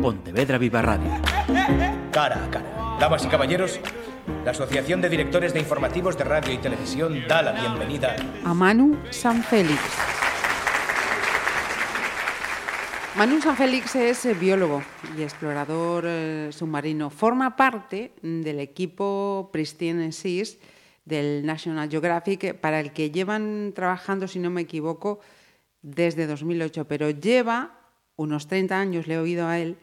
Pontevedra Viva Radio. Cara a cara. Damas y caballeros, la Asociación de Directores de Informativos de Radio y Televisión da la bienvenida a Manu San Félix. Manu San Félix es eh, biólogo y explorador eh, submarino. Forma parte del equipo Pristine Seas del National Geographic, para el que llevan trabajando, si no me equivoco, desde 2008, pero lleva unos 30 años, le he oído a él,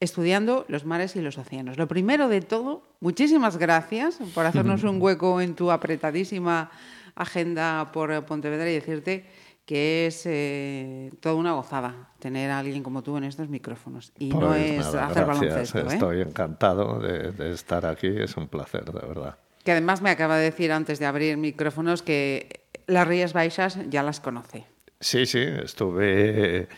estudiando los mares y los océanos. Lo primero de todo, muchísimas gracias por hacernos un hueco en tu apretadísima agenda por Pontevedra y decirte que es eh, toda una gozada tener a alguien como tú en estos micrófonos. Y no Pues es nada, hacer gracias. baloncesto. ¿eh? Estoy encantado de, de estar aquí, es un placer, de verdad. Que además me acaba de decir antes de abrir micrófonos que las Rías Baixas ya las conoce. Sí, sí, estuve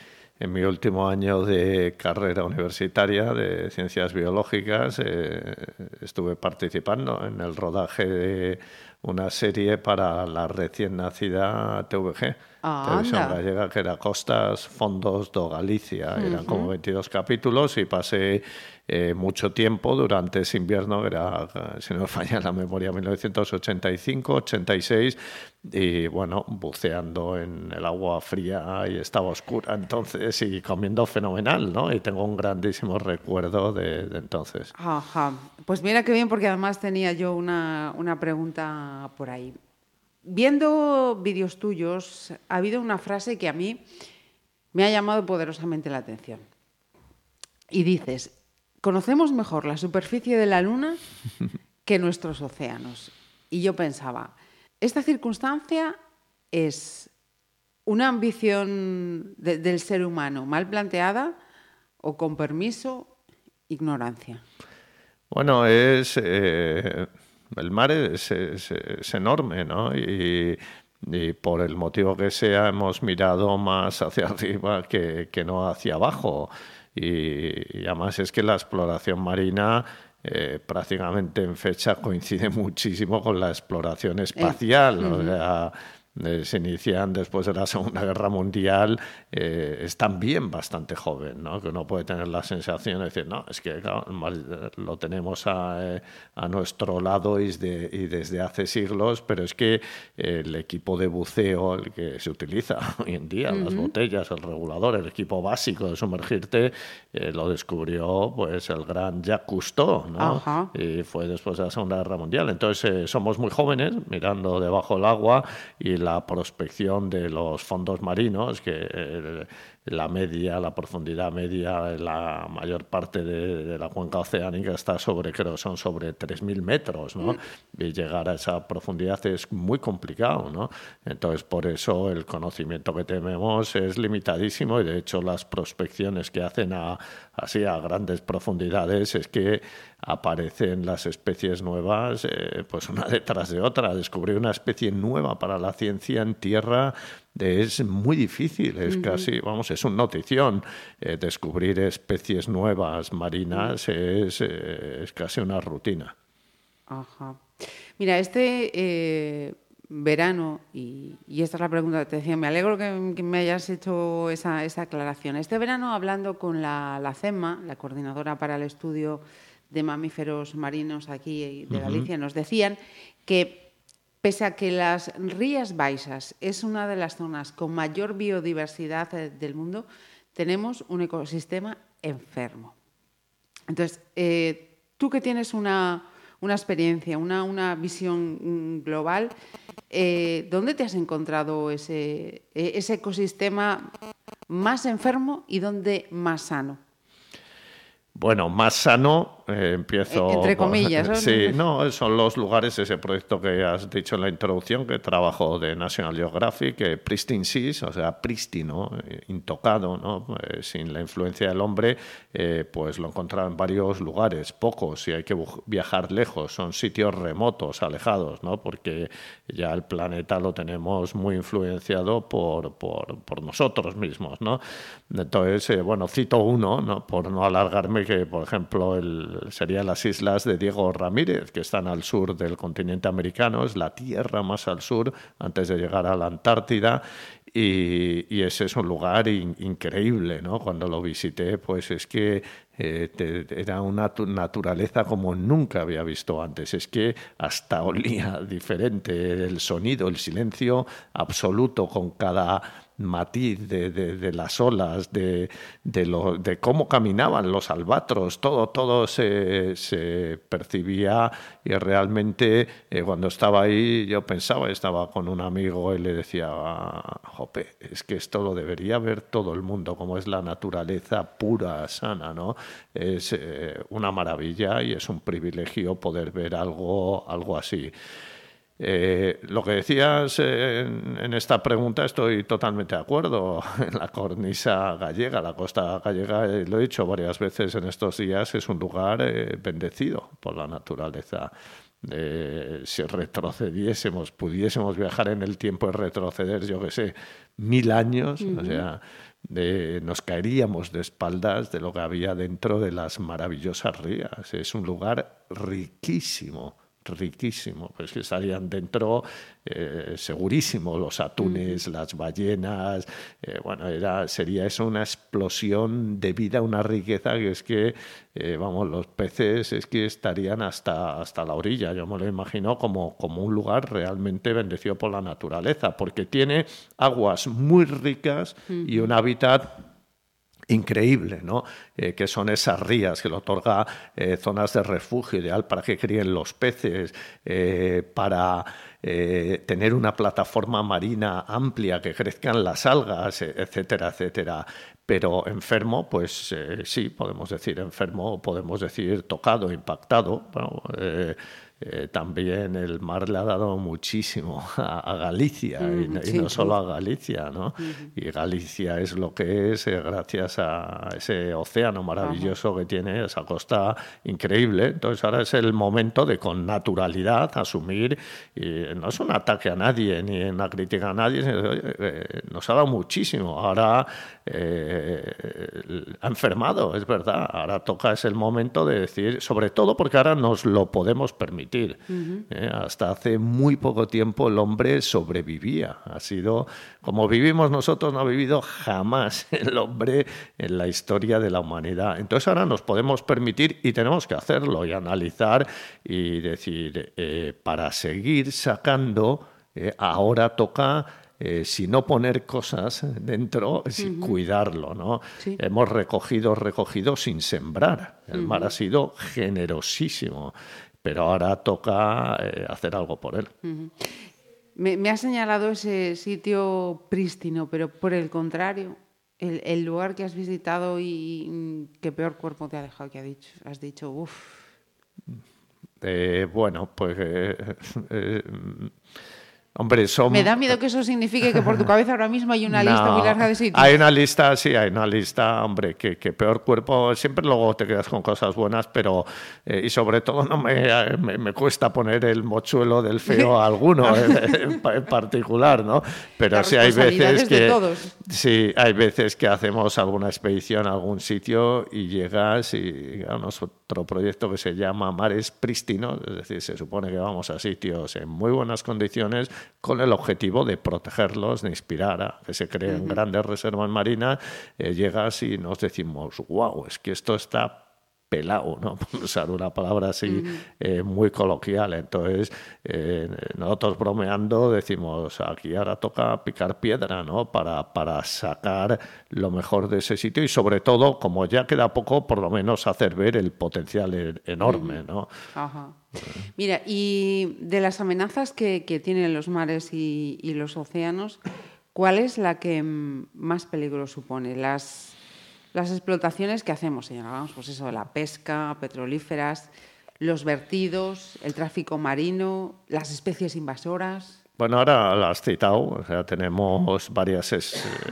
en mi último año de carrera universitaria de ciencias biológicas, eh, estuve participando en el rodaje de una serie para la recién nacida TVG, Ah, Televisión anda. Gallega, que era Costas Fondos do Galicia. Eran como 22 capítulos y pasé eh, mucho tiempo durante ese invierno, que era, si no me falla la memoria, 1985, 86, y bueno, buceando en el agua fría y estaba oscura entonces y comiendo fenomenal, ¿no? Y tengo un grandísimo recuerdo de, de entonces. Ajá. Pues mira qué bien, porque además tenía yo una, una pregunta por ahí. Viendo vídeos tuyos, ha habido una frase que a mí me ha llamado poderosamente la atención. Y dices, conocemos mejor la superficie de la Luna que nuestros océanos. Y yo pensaba, esta circunstancia es una ambición de- del ser humano mal planteada o con permiso, ignorancia. Bueno, es eh, el mar es, es- es enorme, ¿no? Y, y por el motivo que sea hemos mirado más hacia arriba que, que no hacia abajo. Y, y además es que la exploración marina eh, prácticamente en fecha coincide muchísimo con la exploración espacial. o sea, eh, se inician después de la Segunda Guerra Mundial, eh, es también bastante joven, ¿no? que uno puede tener la sensación de decir, no, es que claro, eh, lo tenemos a, eh, a nuestro lado y, desde- y desde hace siglos, pero es que el equipo de buceo, el que se utiliza hoy en día, las botellas, el regulador, el equipo básico de sumergirte, lo descubrió pues el gran Jacques Cousteau, ¿no? Y fue después de la Segunda Guerra Mundial. Entonces somos muy jóvenes mirando debajo del agua y la prospección de los fondos marinos, que eh, la media, la profundidad media, la mayor parte de, de la cuenca oceánica está sobre, creo, son sobre 3.000 metros, ¿no? Y llegar a esa profundidad es muy complicado, ¿no? Entonces, por eso el conocimiento que tenemos es limitadísimo y, de hecho, las prospecciones que hacen a, así a grandes profundidades es que aparecen las especies nuevas, eh, pues una detrás de otra. Descubrir una especie nueva para la ciencia en tierra es muy difícil, es casi, vamos, es una notición. Eh, descubrir especies nuevas marinas es, eh, es casi una rutina. Ajá. Mira, este verano, y, y esta es la pregunta que te decía, me alegro que, que me hayas hecho esa, esa aclaración. Este verano, hablando con la, la CEMA, la coordinadora para el estudio de mamíferos marinos aquí de Galicia, nos decían que pese a que las Rías Baixas es una de las zonas con mayor biodiversidad eh, del mundo, tenemos un ecosistema enfermo. Entonces, eh, tú que tienes una, una experiencia, una, una visión mm, global, eh, ¿dónde te has encontrado ese, e- ese ecosistema más enfermo y dónde más sano? Bueno, más sano, eh, empiezo... Eh, entre comillas, ¿no? Sí, no, son los lugares, ese proyecto que has dicho en la introducción, que trabajo de National Geographic, eh, Pristine Seas, o sea, prístino, eh, intocado, ¿no? Eh, sin la influencia del hombre, pues lo he encontrado en varios lugares, pocos, y hay que viajar lejos, son sitios remotos, alejados, ¿no? Porque ya el planeta lo tenemos muy influenciado por, por, por nosotros mismos, ¿no? Entonces, bueno, cito uno, ¿no? Por no alargarme, que por ejemplo el, serían las islas de Diego Ramírez, que están al sur del continente americano, es la tierra más al sur antes de llegar a la Antártida y, ese es un lugar increíble, ¿no? Cuando lo visité, pues es que eh, era una naturaleza como nunca había visto antes. Es que hasta olía diferente el sonido, el silencio absoluto con cada matiz de, de, las olas, de, lo, de, cómo caminaban los albatros, todo, todo se, se percibía y realmente eh, cuando estaba ahí yo pensaba, estaba con un amigo y le decía, ah, Jope, es que esto lo debería ver todo el mundo, como es la naturaleza pura, sana, ¿no? Es eh, una maravilla y es un privilegio poder ver algo, algo así. Eh, lo que decías en, esta pregunta estoy totalmente de acuerdo. La cornisa gallega, la costa gallega, eh, lo he dicho varias veces en estos días, es un lugar eh, bendecido por la naturaleza. si retrocediésemos, pudiésemos viajar en el tiempo y retroceder, yo qué sé, mil años, o sea, nos caeríamos de espaldas de lo que había dentro de las maravillosas rías. Es un lugar riquísimo riquísimo, pues que estarían dentro eh, segurísimo los atunes, las ballenas, eh, bueno, era, sería eso una explosión de vida, una riqueza que es que, eh, vamos, los peces es que estarían hasta, hasta la orilla, yo me lo imagino como, como un lugar realmente bendecido por la naturaleza, porque tiene aguas muy ricas y un hábitat increíble, ¿no? Eh, que son esas rías que le otorga eh, zonas de refugio ideal para que críen los peces, eh, para tener una plataforma marina amplia, que crezcan las algas, etcétera, etcétera. Pero enfermo, pues sí, podemos decir enfermo, podemos decir tocado, impactado. Eh, también el mar le ha dado muchísimo a, Galicia y, no solo a Galicia, ¿no? Y Galicia es lo que es eh, gracias a ese océano maravilloso que tiene, esa costa increíble. Entonces ahora es el momento de con naturalidad asumir, y no es un ataque a nadie ni una crítica a nadie, eh, nos ha dado muchísimo. Ahora ha enfermado, es verdad. Ahora toca, es el momento de decir, sobre todo porque ahora nos lo podemos permitir ¿eh? hasta hace muy poco tiempo el hombre sobrevivía. Ha sido, como vivimos nosotros, no ha vivido jamás el hombre en la historia de la humanidad. Entonces ahora nos podemos permitir y tenemos que hacerlo y analizar y decir, eh, para seguir sacando, eh, ahora toca si no poner cosas dentro, si cuidarlo, ¿no? Hemos recogido, recogido sin sembrar. El mar ha sido generosísimo pero ahora toca eh, hacer algo por él. me, ha señalado ese sitio prístino, pero por el contrario, el, lugar que has visitado y mm, qué peor cuerpo te ha dejado, que ha dicho, has dicho, uff. Eh, bueno, pues eh, Hombre, son... Me da miedo que eso signifique que por tu cabeza ahora mismo hay una lista muy larga de sitios. Hay una lista, sí, hay una lista, hombre, que, peor cuerpo, siempre luego te quedas con cosas buenas, pero eh, y sobre todo no me, me, cuesta poner el mochuelo del feo a alguno en, particular, ¿no? Pero sí hay veces que sí, hay veces que hacemos alguna expedición a algún sitio y llegas y digamos, otro proyecto que se llama Mares Prístinos, es decir, se supone que vamos a sitios en muy buenas condiciones con el objetivo de protegerlos, de inspirar a que se creen grandes reservas marinas, eh, llegas y nos decimos, wow, es que esto está pelado, ¿no? por usar una palabra así eh, muy coloquial. Entonces, eh, nosotros bromeando decimos, aquí ahora toca picar piedra ¿no? para, para sacar lo mejor de ese sitio y sobre todo, como ya queda poco, por lo menos hacer ver el potencial enorme. ¿no? Mira, y de las amenazas que, tienen los mares y, los océanos, ¿cuál es la que más peligro supone? Las las explotaciones que hacemos, señora, pues eso, la pesca, petrolíferas, los vertidos, el tráfico marino, las especies invasoras. Bueno, ahora lo has citado, o sea, tenemos varias eh,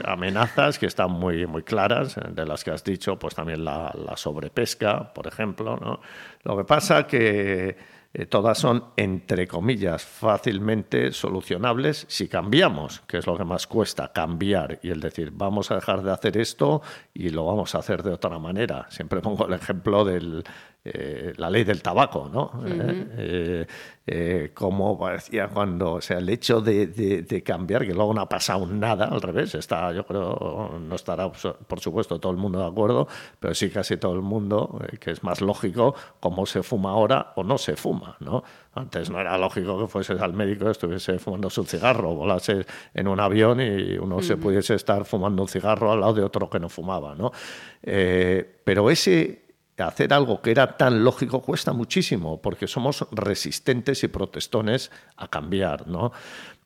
amenazas que están muy, muy claras, eh, de las que has dicho, pues también la, sobrepesca, por ejemplo. ¿no? Lo que pasa que eh, todas son, entre comillas, fácilmente solucionables si cambiamos, que es lo que más cuesta, cambiar y el decir, vamos a dejar de hacer esto y lo vamos a hacer de otra manera. Siempre pongo el ejemplo del, eh, la ley del tabaco, ¿no? Eh, eh, como parecía cuando, o sea, el hecho de, cambiar, que luego no ha pasado nada, al revés, está, yo creo, no estará, por supuesto, todo el mundo de acuerdo, pero sí casi todo el mundo, que es más lógico cómo se fuma ahora o no se fuma, ¿no? Antes no era lógico que fueses al médico y estuviese fumando un cigarro, volase en un avión y uno se pudiese estar fumando un cigarro al lado de otro que no fumaba, ¿no? pero ese hacer algo que era tan lógico cuesta muchísimo, porque somos resistentes y protestones a cambiar, ¿no?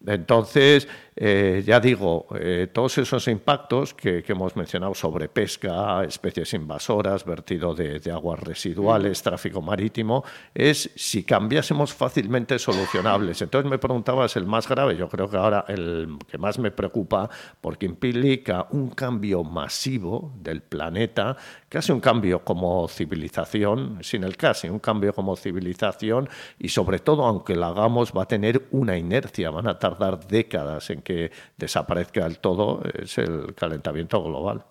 Entonces, eh, ya digo, eh, todos esos impactos que, hemos mencionado sobre pesca, especies invasoras, vertido de, aguas residuales, tráfico marítimo, es si cambiásemos fácilmente solucionables. Entonces me preguntabas el más grave, yo creo que ahora el que más me preocupa, porque implica un cambio masivo del planeta, casi un cambio como civilización, sin el casi, un cambio como civilización, y sobre todo, aunque lo hagamos, va a tener una inercia, van a tardar décadas en que desaparezca del todo, es el calentamiento global.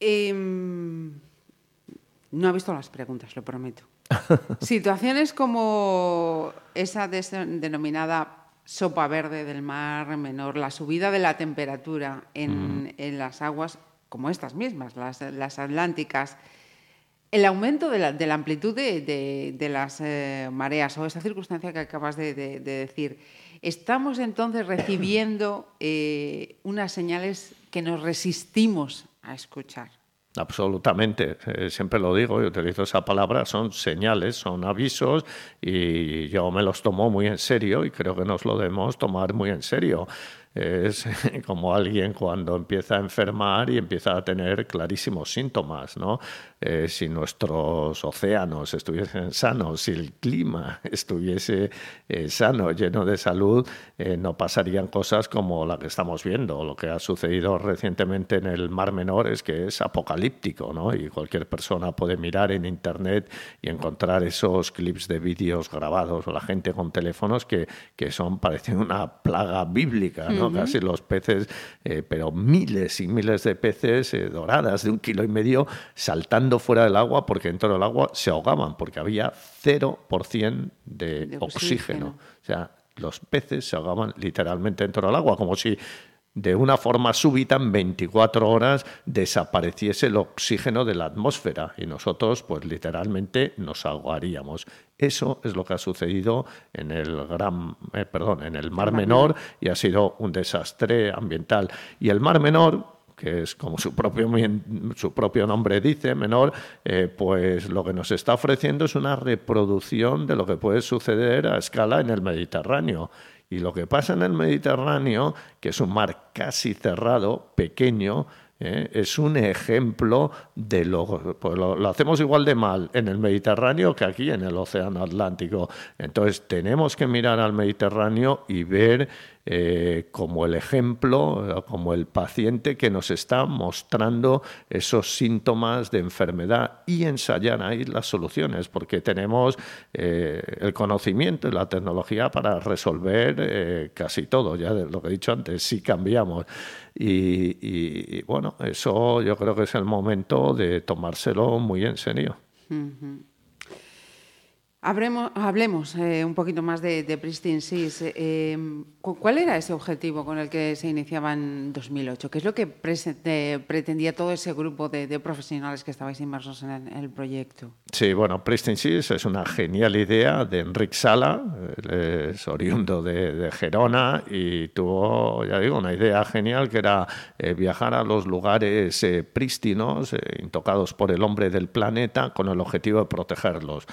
Em, no ha visto las preguntas, lo prometo. Situaciones como esa denominada sopa verde del mar menor, la subida de la temperatura en, las aguas como estas mismas, las, atlánticas, el aumento de la, amplitud de, las eh, mareas o esa circunstancia que acabas de, decir, estamos entonces recibiendo eh, unas señales que nos resistimos a escuchar. Absolutamente, eh, siempre lo digo y utilizo esa palabra, son señales, son avisos y yo me los tomo muy en serio y creo que nos lo debemos tomar muy en serio es como alguien cuando empieza a enfermar y empieza a tener clarísimos síntomas, ¿no? Eh, si nuestros océanos estuviesen sanos, si el clima estuviese eh, sano, lleno de salud, eh, no pasarían cosas como la que estamos viendo. Lo que ha sucedido recientemente en el Mar Menor es que es apocalíptico, ¿no? Y cualquier persona puede mirar en Internet y encontrar esos clips de vídeos grabados o la gente con teléfonos que, que son, parecen una plaga bíblica. Casi los peces, pero miles y miles de peces doradas de un kilo y medio saltando fuera del agua porque dentro del agua se ahogaban, porque había 0% de, de oxígeno. O sea, los peces se ahogaban literalmente dentro del agua, como si de una forma súbita en 24 horas desapareciese el oxígeno de la atmósfera y nosotros pues literalmente nos ahogaríamos. Eso es lo que ha sucedido en el gran eh, perdón, en el Mar Menor y ha sido un desastre ambiental. Y el Mar Menor que es como su propio, su propio nombre dice, menor, eh, pues lo que nos está ofreciendo es una reproducción de lo que puede suceder a escala en el Mediterráneo. Y lo que pasa en el Mediterráneo, que es un mar casi cerrado, pequeño, ¿eh? es un ejemplo de lo, pues lo, hacemos igual de mal en el Mediterráneo que aquí en el Océano Atlántico. Entonces tenemos que mirar al Mediterráneo y ver eh, como el ejemplo, como el paciente que nos está mostrando esos síntomas de enfermedad y ensayar ahí las soluciones, porque tenemos eh, el conocimiento y la tecnología para resolver casi todo, ya de lo que he dicho antes, si cambiamos. Y, bueno, eso yo creo que es el momento de tomárselo muy en serio. Hablemos eh, un poquito más de, de Pristine Seas. Eh, ¿Cuál era ese objetivo con el que se iniciaba en 2008? ¿Qué es lo que pretendía todo ese grupo de, profesionales que estabais inmersos en el, proyecto? Sí, bueno, Pristine Seas es una genial idea de Enric Sala, es oriundo de, Gerona y tuvo, ya digo, una idea genial que era eh, viajar a los lugares eh, prístinos, eh, intocados por el hombre del planeta, con el objetivo de protegerlos.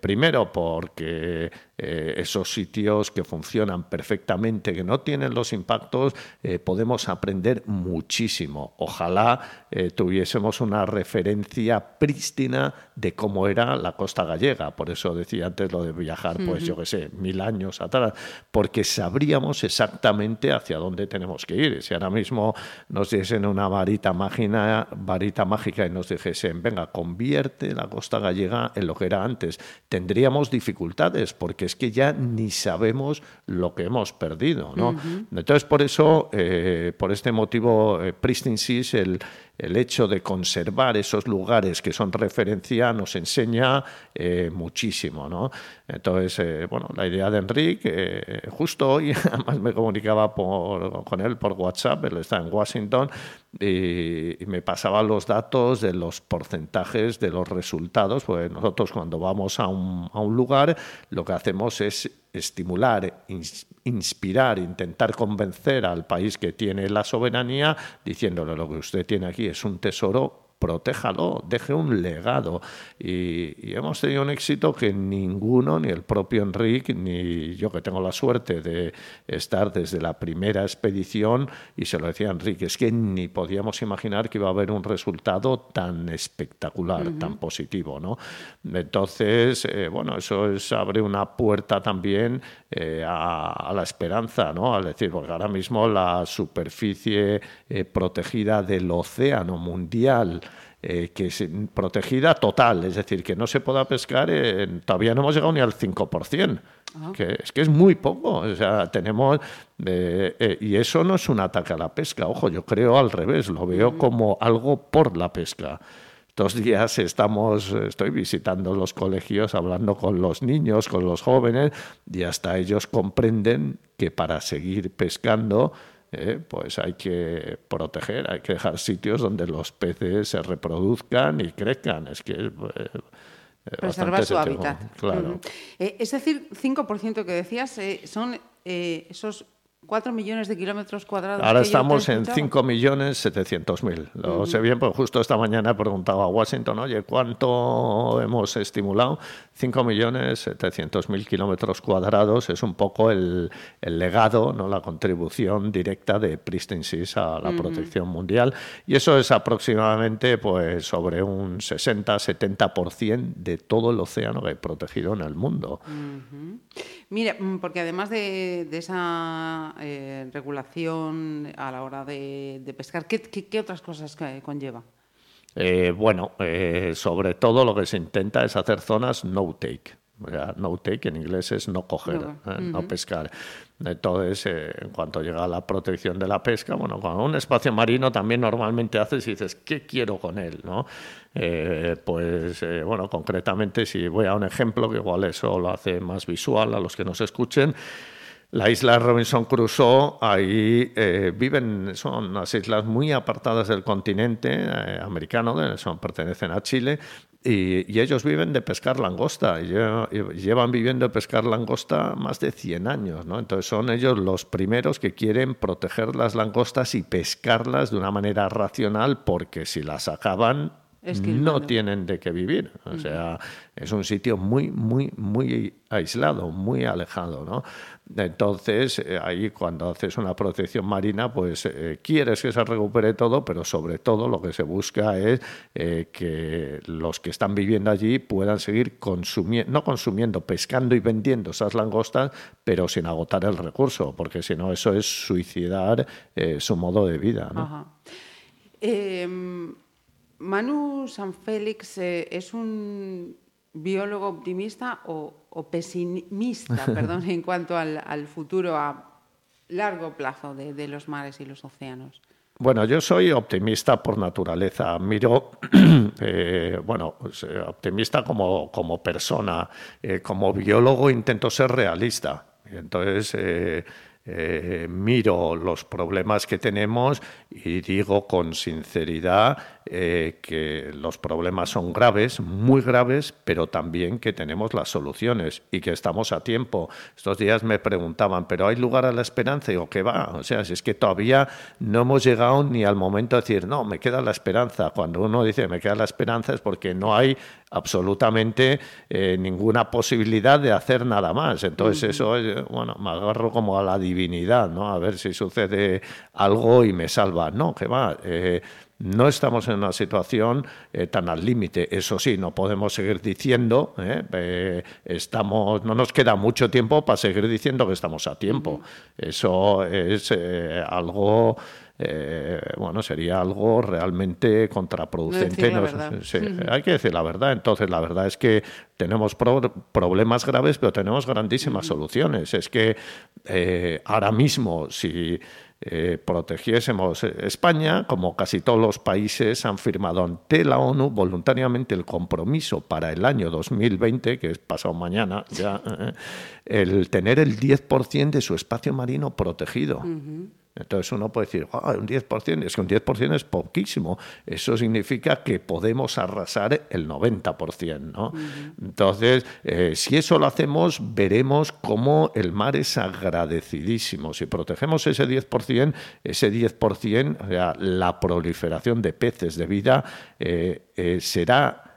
Primero porque esos sitios que funcionan perfectamente que no tienen los impactos, eh, podemos aprender muchísimo. Ojalá eh, tuviésemos una referencia prístina de cómo era la costa gallega. Por eso decía antes lo de viajar, pues yo qué sé, mil años atrás, porque sabríamos exactamente hacia dónde tenemos que ir. Si ahora mismo nos diesen una varita, varita mágica y nos dijesen, venga, convierte la costa gallega en lo que era antes, tendríamos dificultades, porque es que ya ni sabemos lo que hemos perdido. ¿no? Entonces, por eso, eh, por este motivo, eh, Pristine Seas, el, el hecho de conservar esos lugares que son referencia nos enseña eh, muchísimo. ¿no? Entonces, eh, bueno, la idea de Enrique, eh, justo hoy, además me comunicaba con él por WhatsApp, él está en Washington, y, me pasaba los datos de los porcentajes de los resultados, pues nosotros cuando vamos a un, a un lugar lo que hacemos es estimular, inspirar, intentar convencer al país que tiene la soberanía, diciéndole lo que usted tiene aquí es un tesoro protéjalo, deje un legado. Y, hemos tenido un éxito que ninguno, ni el propio Enrique, ni yo que tengo la suerte de estar desde la primera expedición, y se lo decía Enrique, es que ni podíamos imaginar que iba a haber un resultado tan espectacular, tan positivo. ¿no? Entonces, eh, bueno, eso es, abre una puerta también eh, a, la esperanza, ¿no? Al decir, porque ahora mismo la superficie eh, protegida del océano mundial eh, que es protegida total, es decir, que no se pueda pescar, todavía no hemos llegado ni al 5%. Ah. Que es que es muy poco, o sea, tenemos, eh, eh, y eso no es un ataque a la pesca, ojo, yo creo al revés, lo veo como algo por la pesca. Dos días estamos, estoy visitando los colegios, hablando con los niños, con los jóvenes, y hasta ellos comprenden que para seguir pescando eh, pues hay que proteger, hay que dejar sitios donde los peces se reproduzcan y crezcan. Es que eh, Preservar su hábitat. Claro. Eh, es decir, 5% que decías son esos 4 millones de kilómetros cuadrados. Ahora estamos en 5 millones 700 mil. Lo sé bien, porque justo esta mañana he preguntado a Washington, oye, ¿cuánto hemos estimulado? 5 millones 700 mil kilómetros cuadrados es un poco el, legado, ¿no? la contribución directa de Pristine Seas a la protección mundial. Y eso es aproximadamente pues, sobre un 60-70% de todo el océano que hay protegido en el mundo. Mira, mm, porque además de, esa eh, regulación a la hora de, pescar, ¿qué, otras cosas conlleva? Eh, bueno, eh, sobre todo lo que se intenta es hacer zonas no-take. no take en inglés es no coger, no, pescar. Entonces, en cuanto llega a la protección de la pesca, bueno, con un espacio marino también normalmente haces y dices, ¿qué quiero con él? ¿no? Eh, pues eh, bueno, concretamente, si voy a un ejemplo, que igual eso lo hace más visual a los que nos escuchen, la isla Robinson Crusoe, ahí eh, viven, son unas islas muy apartadas del continente americano, son, pertenecen a Chile, y, ellos viven de pescar langosta, y llevan viviendo de pescar langosta más de 100 años, ¿no? Entonces son ellos los primeros que quieren proteger las langostas y pescarlas de una manera racional, porque si las acaban no tienen de qué vivir. O sea, es un sitio muy, muy, muy aislado, muy alejado, ¿no? Entonces, eh, ahí cuando haces una protección marina, pues eh, quieres que se recupere todo, pero sobre todo lo que se busca es eh, que los que están viviendo allí puedan seguir consumiendo, no consumiendo, pescando y vendiendo esas langostas, pero sin agotar el recurso, porque si no, eso es suicidar su modo de vida, ¿no? Em, Manu San Félix es un biólogo optimista o, pesimista, perdón, en cuanto al, futuro a largo plazo de, los mares y los océanos. Bueno, yo soy optimista por naturaleza. Miro, eh, bueno, pues, eh, optimista como, como persona. como biólogo intento ser realista. Entonces, eh, miro los problemas que tenemos y digo con sinceridad eh, que los problemas son graves, muy graves, pero también que tenemos las soluciones y que estamos a tiempo. Estos días me preguntaban, ¿pero hay lugar a la esperanza? Y digo, ¿qué va? O sea, si es que todavía no hemos llegado ni al momento de decir, no, me queda la esperanza. Cuando uno dice, me queda la esperanza, es porque no hay absolutamente eh, ninguna posibilidad de hacer nada más. Entonces eso es, bueno, me agarro como a la divinidad, ¿no? A ver si sucede algo y me salva. No, que va. Eh, no estamos en una situación eh, tan al límite. Eso sí, no podemos seguir diciendo, eh, estamos, no nos queda mucho tiempo para seguir diciendo que estamos a tiempo. Eso es algo eh, bueno, sería algo realmente contraproducente. Hay que decir la verdad. Entonces, la verdad es que tenemos problemas graves, pero tenemos grandísimas soluciones. Es que eh, ahora mismo, si eh, protegiésemos España, como casi todos los países han firmado ante la ONU voluntariamente el compromiso para el año 2020, que es pasado mañana, ya, el tener el 10% de su espacio marino protegido. Entonces uno puede decir, un 10%, es que un 10% es poquísimo. Eso significa que podemos arrasar el 90%. ¿no? Entonces, eh, si eso lo hacemos, veremos cómo el mar es agradecidísimo. Si protegemos ese 10%, ese 10%, o sea, la proliferación de peces de vida eh, eh, será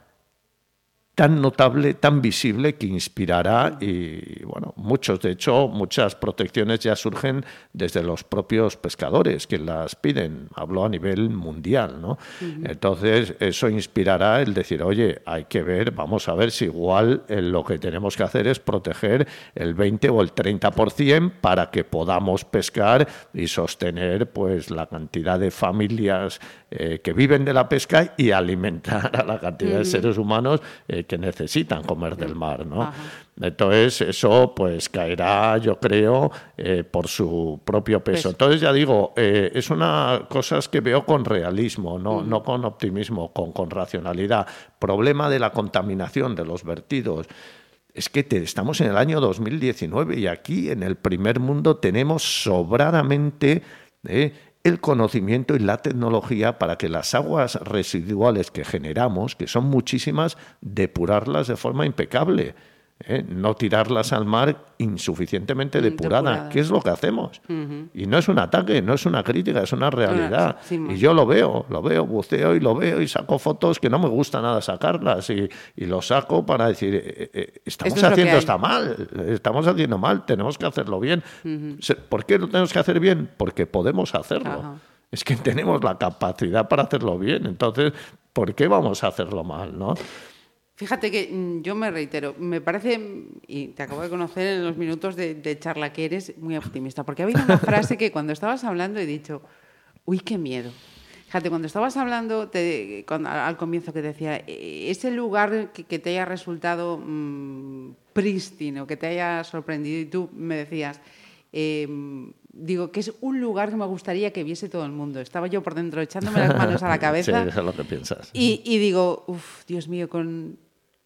tan notable, tan visible que inspirará y bueno, muchos, de hecho, muchas protecciones ya surgen desde los propios pescadores que las piden, hablo a nivel mundial, ¿no? Entonces, eso inspirará el decir, oye, hay que ver, vamos a ver si igual eh, lo que tenemos que hacer es proteger el 20 o el 30% para que podamos pescar y sostener pues la cantidad de familias eh, que viven de la pesca y alimentar a la cantidad de seres humanos eh, que necesitan comer del mar, ¿no? Entonces eso pues caerá, yo creo, eh, por su propio peso. Entonces ya digo, es una cosas que veo con realismo, no, no con optimismo, con, con racionalidad. Problema de la contaminación de los vertidos es que estamos en el año 2019 y aquí en el primer mundo tenemos sobradamente el conocimiento y la tecnología para que las aguas residuales que generamos, que son muchísimas, depurarlas de forma impecable. ¿Eh? no tirarlas al mar insuficientemente depurada, ¿Qué es lo que hacemos? Y no es un ataque, no es una crítica, es una realidad. y yo lo veo, lo veo, buceo y lo veo y saco fotos que no me gusta nada sacarlas y, lo saco para decir, eh, eh, estamos haciendo esto mal, estamos haciendo mal, tenemos que hacerlo bien. ¿Por qué lo tenemos que hacer bien? Porque podemos hacerlo. Es que tenemos la capacidad para hacerlo bien. Entonces, ¿por qué vamos a hacerlo mal? ¿no? Fíjate que mm, yo me reitero, me parece, y te acabo de conocer en los minutos de, charla, que eres muy optimista, porque ha habido una frase que cuando estabas hablando he dicho, uy, qué miedo. Fíjate, cuando estabas hablando al comienzo que decía, e, ese lugar que, te haya resultado mm, prístino, que te haya sorprendido, y tú me decías, em, digo que es un lugar que me gustaría que viese todo el mundo. Estaba yo por dentro echándome las manos a la cabeza. sí, eso es lo que piensas. Y, y digo, uff, Dios mío, con,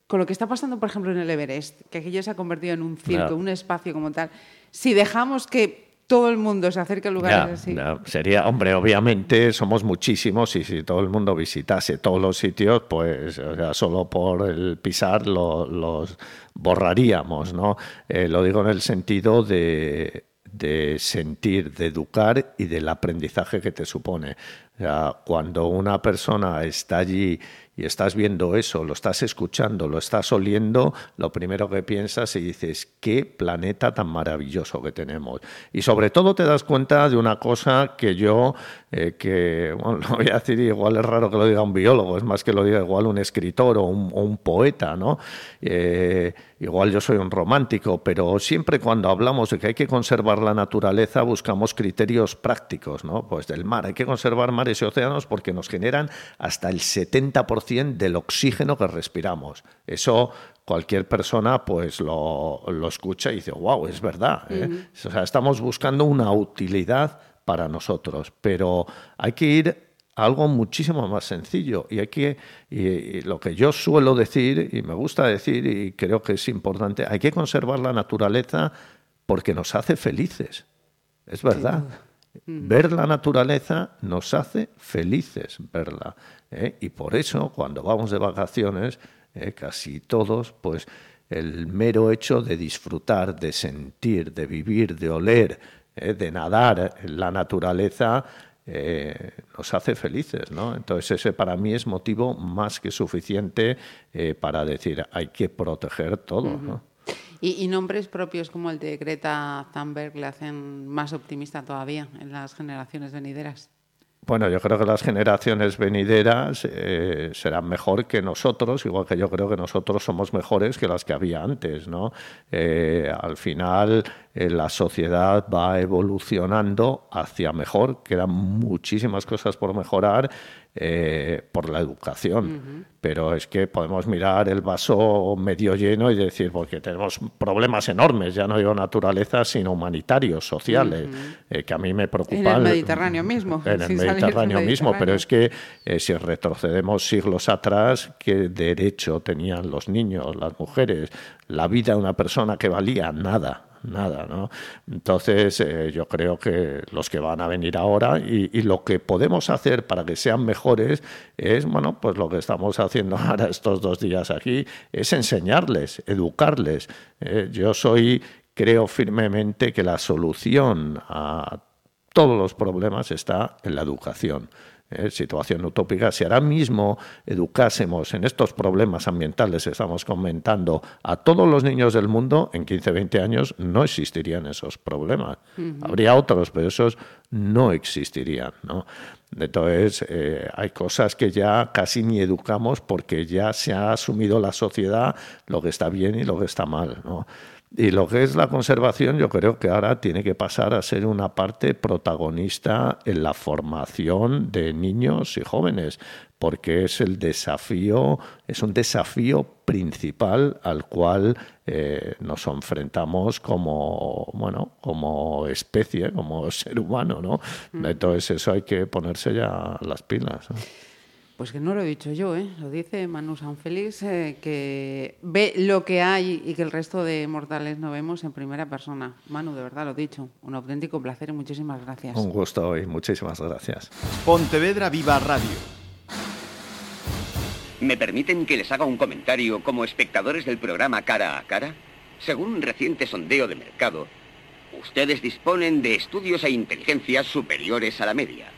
con lo que está pasando, por ejemplo, en el Everest, que aquello se ha convertido en un circo, un espacio como tal, si dejamos que todo el mundo se acerque a lugares así. Sería, hombre, obviamente somos muchísimos y si todo el mundo visitase todos los sitios, pues o sea, solo por el pisar los borraríamos, ¿no? Eh, lo digo en el sentido de, de sentir, de educar y del aprendizaje que te supone. Sea, cuando una persona está allí y estás viendo eso, lo estás escuchando, lo estás oliendo, lo primero que piensas y dices, qué planeta tan maravilloso que tenemos. Y sobre todo te das cuenta de una cosa que yo, eh, que, bueno, lo voy a decir, igual es raro que lo diga un biólogo, es más que lo diga igual un escritor o un, poeta, ¿no? Eh, igual yo soy un romántico, pero siempre cuando hablamos de que hay que conservar la naturaleza buscamos criterios prácticos, ¿no? Pues del mar, hay que conservar mares y océanos porque nos generan hasta el 70% del oxígeno que respiramos. Eso cualquier persona pues lo, escucha y dice, wow, es verdad. ¿eh? O sea, estamos buscando una utilidad para nosotros, pero hay que ir a algo muchísimo más sencillo y hay que y, lo que yo suelo decir y me gusta decir y creo que es importante hay que conservar la naturaleza porque nos hace felices es verdad Ver la naturaleza nos hace felices verla. ¿eh? Y por eso, cuando vamos de vacaciones, ¿eh? casi todos, pues el mero hecho de disfrutar, de sentir, de vivir, de oler, ¿eh? de nadar en la naturaleza, nos hace felices, ¿no? Entonces ese para mí es motivo más que suficiente para decir hay que proteger todo, ¿no? Y, nombres propios como el de Greta Thunberg le hacen más optimista todavía en las generaciones venideras. Bueno, yo creo que las generaciones venideras eh, serán mejor que nosotros, igual que yo creo que nosotros somos mejores que las que había antes, ¿no? Eh, al final eh, la sociedad va evolucionando hacia mejor, quedan muchísimas cosas por mejorar por la educación, pero es que podemos mirar el vaso medio lleno y decir, porque tenemos problemas enormes, ya no digo naturaleza, sino humanitarios, sociales, que a mí me preocupan. En el Mediterráneo mismo. En el Mediterráneo, mismo, pero es que eh, si retrocedemos siglos atrás, ¿qué derecho tenían los niños, las mujeres, la vida de una persona que valía nada? Nada, ¿no? Entonces, eh, yo creo que los que van a venir ahora y, lo que podemos hacer para que sean mejores es, bueno, pues lo que estamos haciendo ahora estos dos días aquí, es enseñarles, educarles. Eh, yo soy, creo firmemente que la solución a todos los problemas está en la educación. ¿Eh? situación utópica, si ahora mismo educásemos en estos problemas ambientales que estamos comentando a todos los niños del mundo, en 15, 20 años no existirían esos problemas. Habría otros, pero esos no existirían. ¿no? Entonces, eh, hay cosas que ya casi ni educamos porque ya se ha asumido la sociedad lo que está bien y lo que está mal. ¿no? Y lo que es la conservación, yo creo que ahora tiene que pasar a ser una parte protagonista en la formación de niños y jóvenes, porque es el desafío, es un desafío principal al cual eh, nos enfrentamos como, bueno, como especie, como ser humano, ¿no? Mm. Entonces eso hay que ponerse ya las pilas. Pues que no lo he dicho yo, ¿eh? lo dice Manu Sanfélix, eh, que ve lo que hay y que el resto de mortales no vemos en primera persona. Manu, de verdad lo he dicho, un auténtico placer y muchísimas gracias. Un gusto y muchísimas gracias. Pontevedra Viva Radio. ¿Me permiten que les haga un comentario como espectadores del programa Cara a Cara? Según un reciente sondeo de mercado, ustedes disponen de estudios e inteligencias superiores a la media.